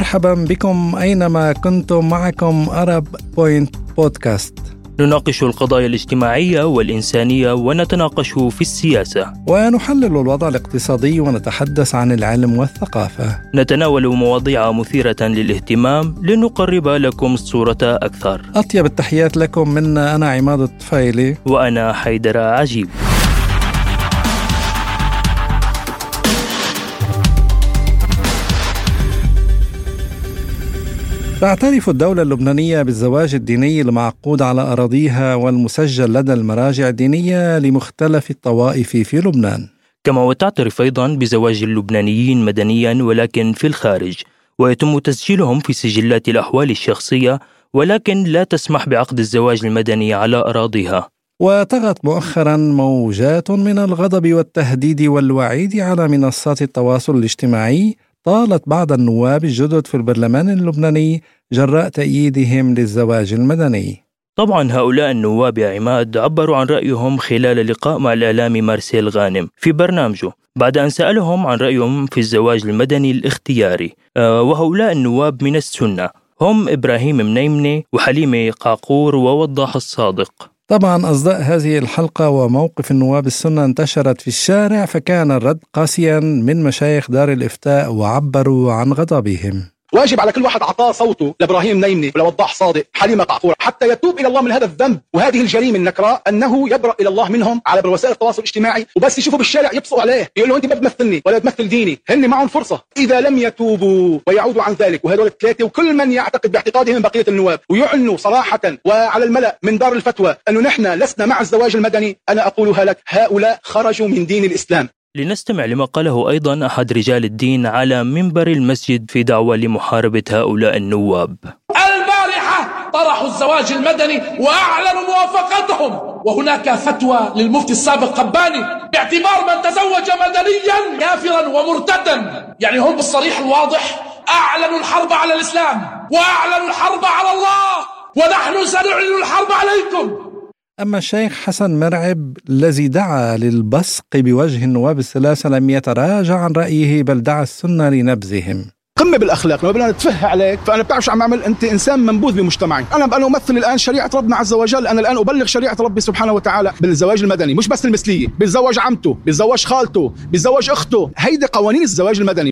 مرحبا بكم أينما كنتم معكم أرب بوينت بودكاست. نناقش القضايا الاجتماعية والإنسانية ونتناقش في السياسة. ونحلل الوضع الاقتصادي ونتحدث عن العلم والثقافة. نتناول مواضيع مثيرة للاهتمام لنقرب لكم الصورة أكثر. أطيب التحيات لكم منا أنا عماد الطفيلي. وأنا حيدر عجيب. تعترف الدولة اللبنانية بالزواج الديني المعقود على أراضيها والمسجل لدى المراجع الدينية لمختلف الطوائف في لبنان. كما وتعترف أيضا بزواج اللبنانيين مدنيا ولكن في الخارج ويتم تسجيلهم في سجلات الأحوال الشخصية ولكن لا تسمح بعقد الزواج المدني على أراضيها. وطغت مؤخرا موجات من الغضب والتهديد والوعيد على منصات التواصل الاجتماعي طالت بعض النواب الجدد في البرلمان اللبناني جراء تأييدهم للزواج المدني. طبعا هؤلاء النواب يا عماد عبروا عن رأيهم خلال لقاء مع الإعلامي مارسيل غانم في برنامجه بعد أن سألهم عن رأيهم في الزواج المدني الاختياري. آه، وهؤلاء النواب من السنة هم إبراهيم منيمني وحليمة قاقور ووضاح الصادق. طبعا أصداء هذه الحلقة وموقف النواب السنة انتشرت في الشارع فكان الرد قاسيا من مشايخ دار الإفتاء وعبروا عن غضبهم. واجب على كل واحد أعطاه صوته لإبراهيم نيمني ولوضاح صادق حليمة قعقوره حتى يتوب إلى الله من هذا الذنب. وهذه الجريمة النكراء أنه يبرأ إلى الله منهم على وسائل التواصل الاجتماعي. وبس يشوفوا بالشارع يبصقوا عليه. يقولوا أنت ما بتمثلني ولا بتمثل ديني. هن معهم فرصة. إذا لم يتوبوا ويعودوا عن ذلك. وهذول الثلاثة وكل من يعتقد باعتقادهم من بقية النواب. ويعنوا صراحة وعلى الملأ من دار الفتوى أنه نحن لسنا مع الزواج المدني. أنا أقولها لك هؤلاء خرجوا من دين الإسلام. لنستمع لما قاله أيضا أحد رجال الدين على منبر المسجد في دعوة لمحاربة هؤلاء النواب. البارحة طرحوا الزواج المدني وأعلنوا موافقتهم. وهناك فتوى للمفتي السابق قباني باعتبار من تزوج مدنيا كافرا ومرتدا. يعني هم بالصريح الواضح أعلنوا الحرب على الإسلام وأعلنوا الحرب على الله ونحن سنعلن الحرب عليكم. أما الشيخ حسن مرعب الذي دعا للبصق بوجه النواب الثلاثة لم يتراجع عن رأيه بل دعا السنة لنبذهم. قمه بالأخلاق لما بدنا نتفه عليك فأنا بتعرف شو عم أعمل أنت إنسان منبوذ بمجتمعي أنا أنا أمثل الآن شريعة ربنا عز وجل أنا الآن أبلغ شريعة ربي سبحانه وتعالى بالزواج المدني مش بس المثلية بيتزوج عمته بيتزوج خالته بيتزوج أخته. هيدي قوانين الزواج المدني.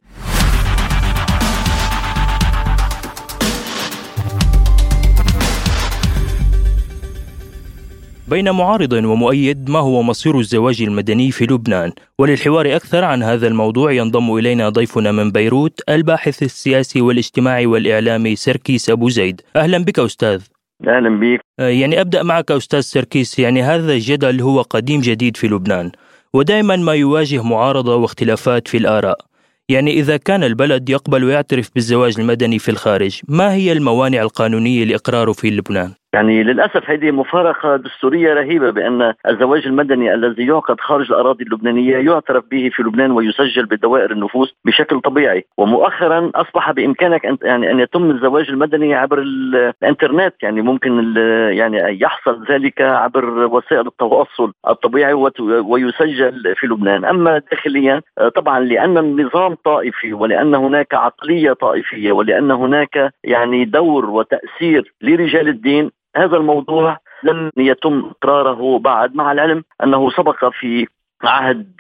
بين معارض ومؤيد ما هو مصير الزواج المدني في لبنان. وللحوار أكثر عن هذا الموضوع ينضم إلينا ضيفنا من بيروت الباحث السياسي والاجتماعي والإعلامي سركيس أبو زيد. أهلا بك أستاذ. أهلا بك. يعني أبدأ معك أستاذ سركيس يعني هذا الجدل هو قديم جديد في لبنان ودائما ما يواجه معارضة واختلافات في الآراء. يعني إذا كان البلد يقبل ويعترف بالزواج المدني في الخارج ما هي الموانع القانونية لإقراره في لبنان؟ يعني للأسف هذه مفارقة دستورية رهيبة بأن الزواج المدني الذي يعقد خارج الأراضي اللبنانية يعترف به في لبنان ويسجل بدوائر النفوس بشكل طبيعي. ومؤخرا أصبح بإمكانك ان يعني أن يتم الزواج المدني عبر الإنترنت. يعني ممكن يعني يحصل ذلك عبر وسائل التواصل الطبيعي ويسجل في لبنان. أما داخليا طبعا لأن النظام طائفي ولأن هناك عقلية طائفية ولأن هناك يعني دور وتأثير لرجال الدين هذا الموضوع لم يتم إقراره بعد مع العلم أنه سبق في عهد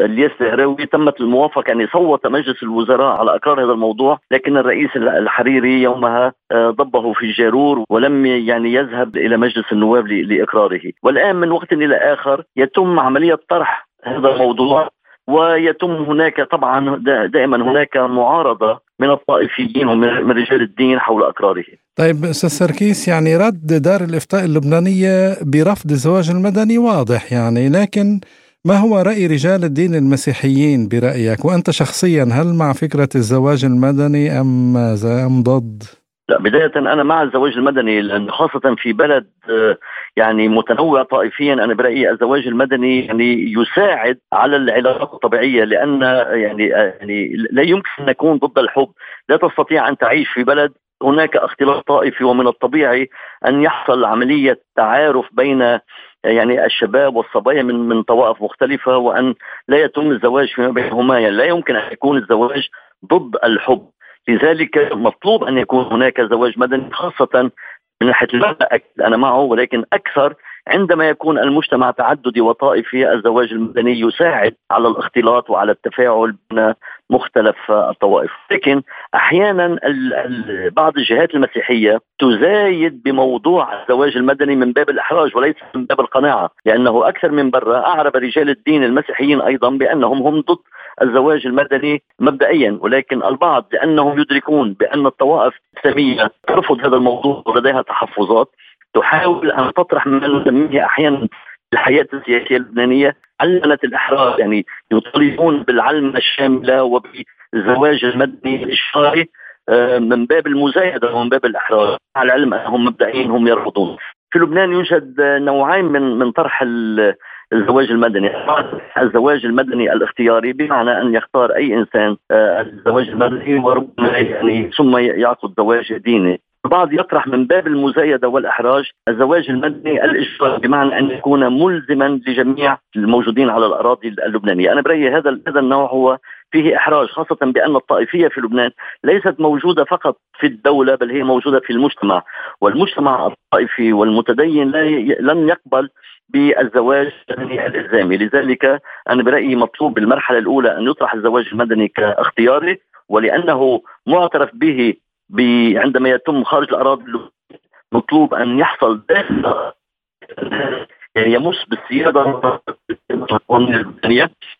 الياس الهراوي تمت الموافقة يعني صوت مجلس الوزراء على إقرار هذا الموضوع لكن الرئيس الحريري يومها ضبه في الجارور ولم يعني يذهب إلى مجلس النواب لإقراره والآن من وقت إلى آخر يتم عملية طرح هذا الموضوع ويتم هناك طبعا دائما هناك معارضة من الطائفيين ومن رجال الدين حول إقراره. طيب أستاذ سركيس يعني رد دار الإفتاء اللبنانية برفض الزواج المدني واضح يعني لكن ما هو رأي رجال الدين المسيحيين برأيك؟ وأنت شخصيا هل مع فكرة الزواج المدني أم أم ضد؟ لا بداية أنا مع الزواج المدني لأن خاصة في بلد يعني متنوع طائفيا أنا برأيي الزواج المدني يعني يساعد على العلاقات الطبيعية لأن يعني يعني لا يمكن أن نكون ضد الحب. لا تستطيع أن تعيش في بلد هناك اختلاط طائفي ومن الطبيعي أن يحصل عملية تعارف بين يعني الشباب والصبايا من من طوائف مختلفة وأن لا يتم الزواج فيما بينهما. يعني لا يمكن أن يكون الزواج ضد الحب. لذلك مطلوب أن يكون هناك زواج مدني خاصة من ناحية أنا معه ولكن أكثر عندما يكون المجتمع تعددي وطائفي الزواج المدني يساعد على الاختلاط وعلى التفاعل بين مختلف الطوائف. لكن أحيانا بعض الجهات المسيحية تزايد بموضوع الزواج المدني من باب الإحراج وليس من باب القناعة لأنه أكثر من برا أعرب رجال الدين المسيحيين أيضا بأنهم هم ضد الزواج المدني مبدئيا ولكن البعض لانهم يدركون بأن الطوائف الإسلامية ترفض هذا الموضوع ولديها تحفظات. تحاول أن تطرح ما نسميه أحيانا الحياة السياسية اللبنانية علمنه الأحرار يعني يطالبون بالعلمنه الشامله وبالزواج المدني الاشاري آه، من باب المزايدة ومن باب الأحرار. على العلم أنهم مبدئيا هم يرفضون. في لبنان يوجد نوعين من من طرح الزواج المدني. الزواج المدني الاختياري بمعنى أن يختار أي إنسان آه، الزواج المدني وربما يعني ثم يعقد زواج ديني. البعض يطرح من باب المزايدة والإحراج الزواج المدني الاجباري بمعنى أن يكون ملزما لجميع الموجودين على الأراضي اللبنانية، أنا برأيي هذا هذا النوع هو فيه إحراج خاصة بأن الطائفية في لبنان ليست موجودة فقط في الدولة بل هي موجودة في المجتمع، والمجتمع الطائفي والمتدين لا لن يقبل بالزواج المدني الإلزامي، لذلك أنا برأيي مطلوب بالمرحلة الأولى أن يطرح الزواج المدني كاختياري ولأنه معترف به عندما يتم خارج الأراضي مطلوب أن يحصل داخل يعني يمس بالسيادة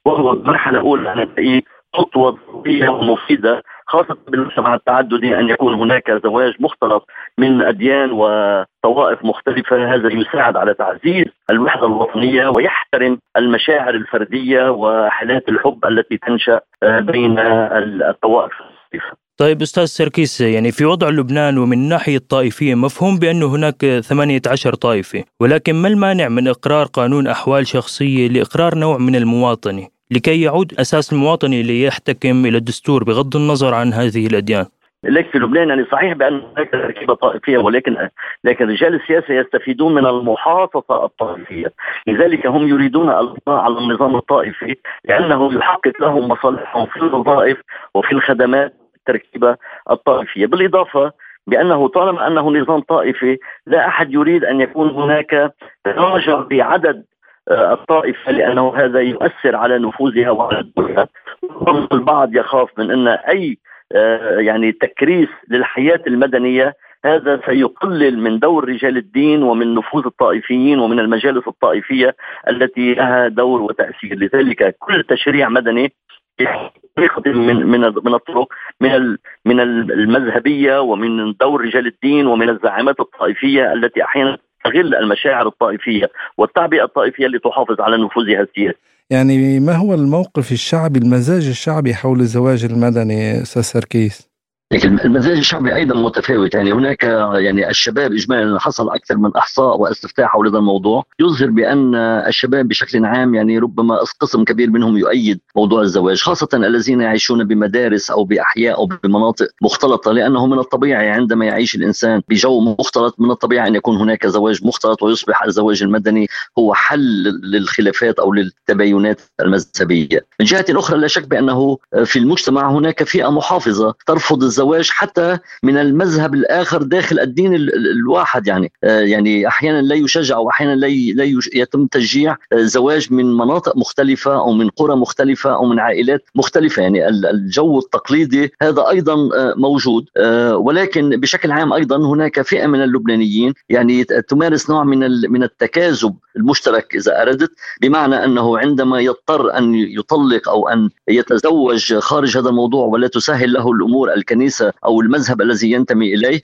وهو المرحلة الأولى أن خطوة ضرورية ومفيدة خاصة بالمجتمع التعددي أن يكون هناك زواج مختلط من أديان وطوائف مختلفة. هذا يساعد على تعزيز الوحدة الوطنية ويحترم المشاعر الفردية وحالات الحب التي تنشأ بين الطوائف المختلفة. طيب أستاذ سركيس يعني في وضع لبنان ومن الناحيه الطائفيه مفهوم بانه هناك 18 طائفة، ولكن ما المانع من إقرار قانون أحوال شخصية لإقرار نوع من المواطنه لكي يعود أساس المواطنه ليحتكم إلى الدستور بغض النظر عن هذه الأديان؟ لك في لبنان يعني صحيح بأن هناك تركيبه طائفية ولكن لكن رجال السياسة يستفيدون من المحافظه الطائفية، لذلك هم يريدون القضاء على النظام الطائفي لأنه يحقق لهم مصالحهم في الوظائف وفي الخدمات التركيبة الطائفية، بالإضافة بأنه طالما أنه نظام طائفي لا أحد يريد أن يكون هناك تراجع بعدد آه، الطائفة لأنه هذا يؤثر على نفوذها وعلى دورها. البعض يخاف من أن أي آه، يعني تكريس للحياة المدنية هذا سيقلل من دور رجال الدين ومن نفوذ الطائفيين ومن المجالس الطائفية التي لها دور وتأثير، لذلك كل تشريع مدني من من من الطرق من من المذهبية ومن دور رجال الدين ومن الزعامات الطائفية التي أحيانا تستغل المشاعر الطائفية والتعبئة الطائفية لتحافظ على نفوذها السياسي. يعني ما هو الموقف الشعبي المزاج الشعبي حول الزواج المدني أستاذ سركيس؟ لكن المزاج الشعبي أيضا متفاوت يعني هناك يعني الشباب اجمالا حصل أكثر من إحصاء واستفتاء حول هذا الموضوع يظهر بأن الشباب بشكل عام يعني ربما قسم كبير منهم يؤيد موضوع الزواج خاصة الذين يعيشون بمدارس أو بأحياء أو بمناطق مختلطة لأنه من الطبيعي عندما يعيش الإنسان بجو مختلط من الطبيعي أن يكون هناك زواج مختلط ويصبح الزواج المدني هو حل للخلافات أو للتباينات المذهبية. من جهة أخرى لا شك بأنه في المجتمع هناك فئة محافظة ترفض الزواج الزواج حتى من المذهب الآخر داخل الدين الواحد يعني. آه، يعني أحيانا لا يشجع أو أحيانا لا لا يتم تشجيع آه، زواج من مناطق مختلفة أو من قرى مختلفة أو من عائلات مختلفة. يعني الجو التقليدي هذا أيضا آه، موجود. ولكن بشكل عام أيضا هناك فئة من اللبنانيين يعني تمارس نوع من من التكاذب المشترك إذا أردت. بمعنى أنه عندما يضطر أن يطلق أو أن يتزوج خارج هذا الموضوع ولا تسهل له الأمور الكنيسة الكنيسة أو المذهب الذي ينتمي إليه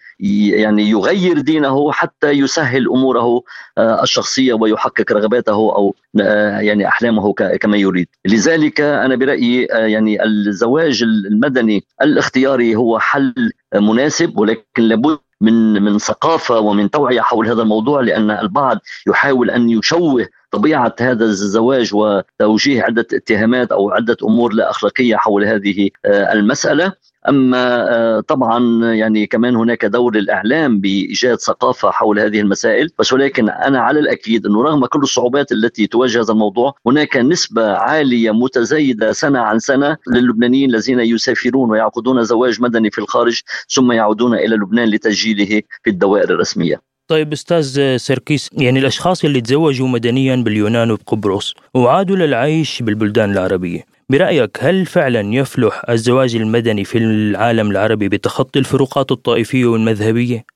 يعني يغير دينه حتى يسهل أموره آه، الشخصية ويحقق رغباته أو آه، يعني أحلامه كما يريد. لذلك أنا برأيي آه، يعني الزواج المدني الاختياري هو حل مناسب ولكن لابد من من ثقافة ومن توعية حول هذا الموضوع لأن البعض يحاول أن يشوه طبيعة هذا الزواج وتوجيه عدة اتهامات أو عدة أمور لا أخلاقية حول هذه المسألة. أما آه، طبعا يعني كمان هناك دور الإعلام بإيجاد ثقافة حول هذه المسائل بس ولكن أنا على الأكيد إنه رغم كل الصعوبات التي تواجه هذا الموضوع هناك نسبة عالية متزايدة سنة عن سنة للبنانيين الذين يسافرون ويعقدون زواج مدني في الخارج ثم يعودون إلى لبنان لتسجيله في الدوائر الرسمية. طيب أستاذ سركيس يعني الأشخاص اللي تزوجوا مدنيا باليونان وبقبرص وعادوا للعيش بالبلدان العربية برأيك هل فعلا يفلح الزواج المدني في العالم العربي بتخطي الفروقات الطائفية والمذهبية؟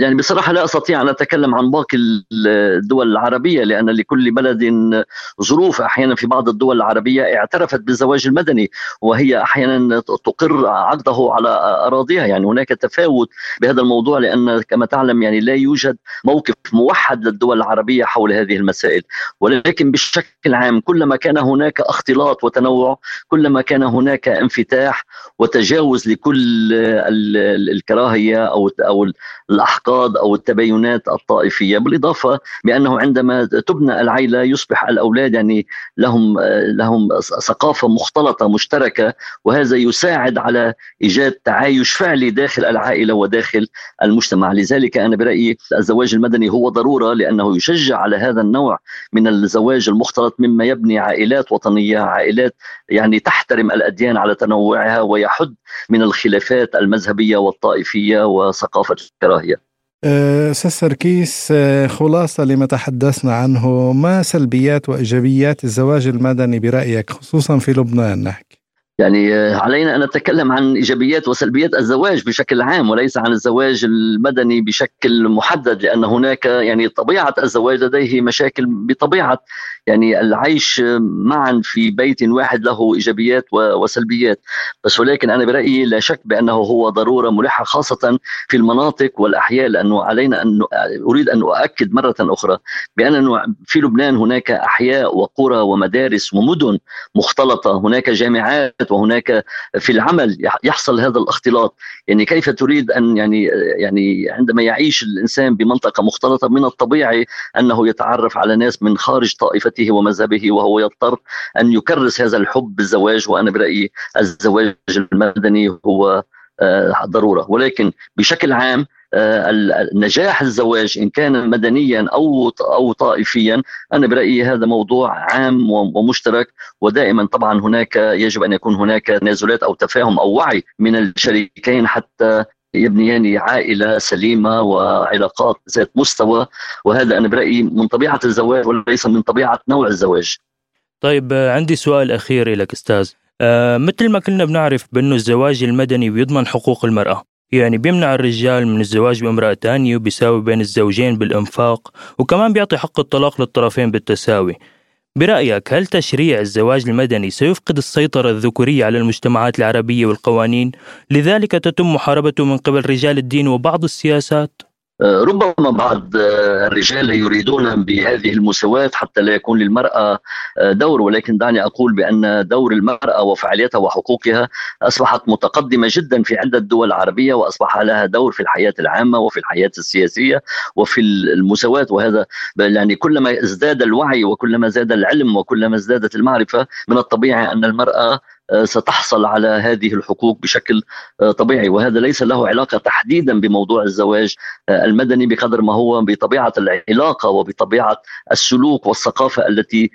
يعني بصراحة لا أستطيع أن أتكلم عن باقي الدول العربية لأن لكل بلد ظروف أحيانا في بعض الدول العربية اعترفت بالزواج المدني وهي أحيانا تقر عقده على أراضيها. يعني هناك تفاوت بهذا الموضوع لأن كما تعلم يعني لا يوجد موقف موحد للدول العربية حول هذه المسائل. ولكن بشكل عام كلما كان هناك اختلاط وتنوع كلما كان هناك انفتاح وتجاوز لكل الكراهية أو أو الأحقاد أو التباينات الطائفية بالإضافة بانه عندما تبنى العائله يصبح الأولاد يعني لهم لهم ثقافة مختلطة مشتركة وهذا يساعد على إيجاد تعايش فعلي داخل العائلة وداخل المجتمع. لذلك أنا برأيي الزواج المدني هو ضرورة لأنه يشجع على هذا النوع من الزواج المختلط مما يبني عائلات وطنية عائلات يعني تحترم الأديان على تنوعها ويحد من الخلافات المذهبية والطائفية وثقافة الكراهيه أه، أستاذ سركيس أه، خلاصة لما تحدثنا عنه ما سلبيات وإيجابيات الزواج المدني برأيك خصوصا في لبنان؟ نحكي. يعني أه، علينا أن نتكلم عن إيجابيات وسلبيات الزواج بشكل عام وليس عن الزواج المدني بشكل محدد لأن هناك يعني طبيعة الزواج لديه مشاكل بطبيعة يعني العيش معا في بيت واحد له إيجابيات وسلبيات. بس ولكن أنا برأيي لا شك بأنه هو ضرورة ملحة خاصة في المناطق والأحياء لأنه علينا أن أريد أن أؤكد مرة أخرى بأن في لبنان هناك أحياء وقرى ومدارس ومدن مختلطة هناك جامعات وهناك في العمل يحصل هذا الاختلاط. يعني كيف تريد أن يعني يعني عندما يعيش الإنسان بمنطقة مختلطة من الطبيعي أنه يتعرف على ناس من خارج طائفته ومذهبه وهو يضطر أن يكرس هذا الحب بالزواج. وأنا برأيي الزواج المدني هو آه، ضرورة. ولكن بشكل عام نجاح الزواج إن كان مدنيا أو أو طائفيا أنا برأيي هذا موضوع عام ومشترك. ودائما طبعا هناك يجب أن يكون هناك تنازلات أو تفاهم أو وعي من الشريكين حتى يبنيان عائلة سليمة وعلاقات ذات مستوى. وهذا أنا برأيي من طبيعة الزواج وليس من طبيعة نوع الزواج. طيب عندي سؤال أخير لك أستاذ. آه مثل ما كلنا بنعرف بانه الزواج المدني بيضمن حقوق المرأة. يعني بيمنع الرجال من الزواج بامرأة تانية وبيساوي بين الزوجين بالإنفاق وكمان بيعطي حق الطلاق للطرفين بالتساوي برأيك هل تشريع الزواج المدني سيفقد السيطرة الذكورية على المجتمعات العربية والقوانين لذلك تتم محاربته من قبل رجال الدين وبعض السياسات؟ آه، ربما بعض آه، الرجال يريدون بهذه المساواة حتى لا يكون للمرأة آه، دور ولكن دعني أقول بأن دور المرأة وفعاليتها وحقوقها أصبحت متقدمة جدا في عدة دول عربية وأصبح لها دور في الحياة العامة وفي الحياة السياسية وفي المساواة وهذا يعني كلما ازداد الوعي وكلما زاد العلم وكلما ازدادت المعرفة من الطبيعي أن المرأة ستحصل على هذه الحقوق بشكل آه، طبيعي. وهذا ليس له علاقة تحديدا بموضوع الزواج آه، المدني بقدر ما هو بطبيعة العلاقة وبطبيعة السلوك والثقافة التي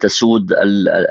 تسود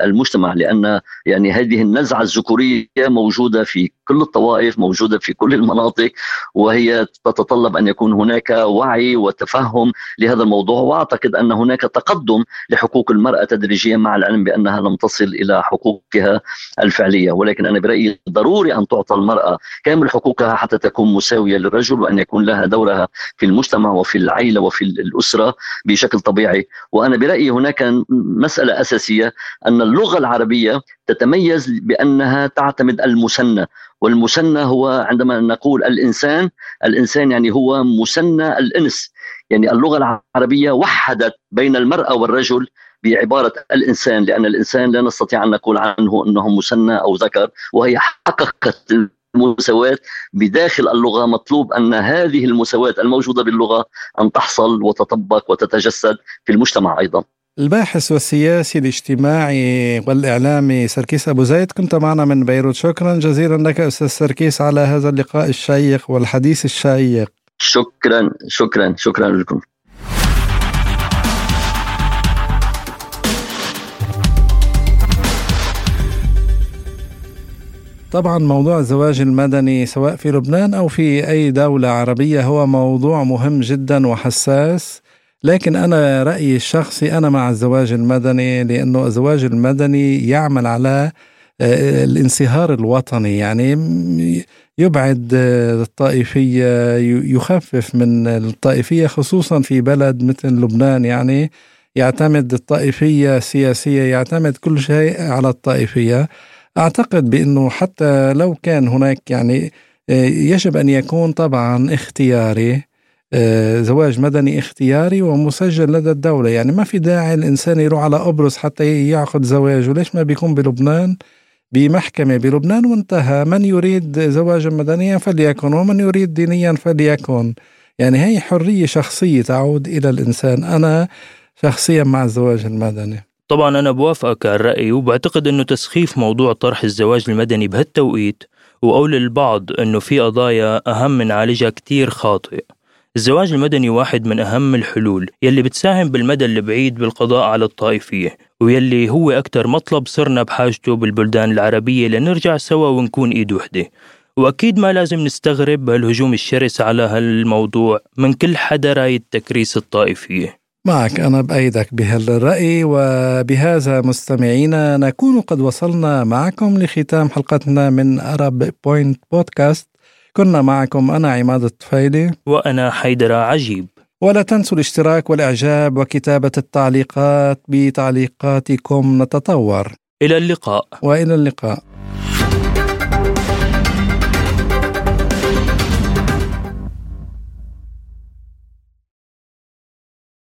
المجتمع. لأن يعني هذه النزعة الذكورية موجودة في كل الطوائف موجودة في كل المناطق وهي تتطلب أن يكون هناك وعي وتفهم لهذا الموضوع. وأعتقد أن هناك تقدم لحقوق المرأة تدريجيا مع العلم بأنها لم تصل إلى حقوقها الفعلية. ولكن أنا برأيي ضروري أن تعطى المرأة كامل حقوقها حتى تكون مساوية للرجل وأن يكون لها دورها في المجتمع وفي العائله وفي الأسرة بشكل طبيعي. وأنا برأيي هناك مسألة أساسية أن اللغة العربية تتميز بأنها تعتمد المثنى. والمثنى هو عندما نقول الإنسان الإنسان يعني هو مثنى الإنس. يعني اللغة العربية وحدت بين المرأة والرجل بعبارة الإنسان لأن الإنسان لا نستطيع أن نقول عنه أنه مثنى أو ذكر وهي حققت المساواة بداخل اللغة. مطلوب أن هذه المساواة الموجودة باللغة أن تحصل وتطبق وتتجسد في المجتمع أيضا. الباحث والسياسي الاجتماعي والإعلامي سركيس أبو زيد كنت معنا من بيروت. شكرا جزيلا لك أستاذ سركيس على هذا اللقاء الشيق والحديث الشيق. شكرا شكرا شكرا لكم. طبعا موضوع الزواج المدني سواء في لبنان أو في أي دولة عربية هو موضوع مهم جدا وحساس. لكن أنا رأيي الشخصي أنا مع الزواج المدني لأنه الزواج المدني يعمل على آه، الانصهار الوطني. يعني يبعد آه، الطائفية يخفف من الطائفية خصوصا في بلد مثل لبنان. يعني يعتمد الطائفية السياسية يعتمد كل شيء على الطائفية. أعتقد بأنه حتى لو كان هناك يعني آه، يجب أن يكون طبعا اختياري زواج مدني اختياري ومسجل لدى الدولة. يعني ما في داعي الإنسان يروح على قبرص حتى يعقد زواجه. ليش ما بيكون بلبنان؟ بمحكمة بلبنان وانتهى. من يريد زواجا مدنيا فليكن ومن يريد دينيا فليكن. يعني هي حرية شخصية تعود إلى الإنسان. أنا شخصيا مع الزواج المدني. طبعا أنا بوافقك الرأي وبعتقد أنه تسخيف موضوع طرح الزواج المدني بهالتوقيت وقول للبعض أنه في قضايا أهم من عالجها كتير خاطئ الزواج المدني واحد من أهم الحلول يلي بتساهم بالمدى البعيد بالقضاء على الطائفية ويلي هو أكتر مطلب صرنا بحاجته بالبلدان العربية لنرجع سوا ونكون إيد وحدة. وأكيد ما لازم نستغرب بهالهجوم الشرس على هالموضوع من كل حدا رايد تكريس الطائفية. معك أنا بأيدك بهالرأي وبهذا مستمعينا نكون قد وصلنا معكم لختام حلقتنا من أرب بوينت بودكاست كنا معكم أنا عماد الطفيلي. وأنا حيدر عجيب. ولا تنسوا الاشتراك والإعجاب وكتابة التعليقات بتعليقاتكم. نتطور. إلى اللقاء. وإلى اللقاء.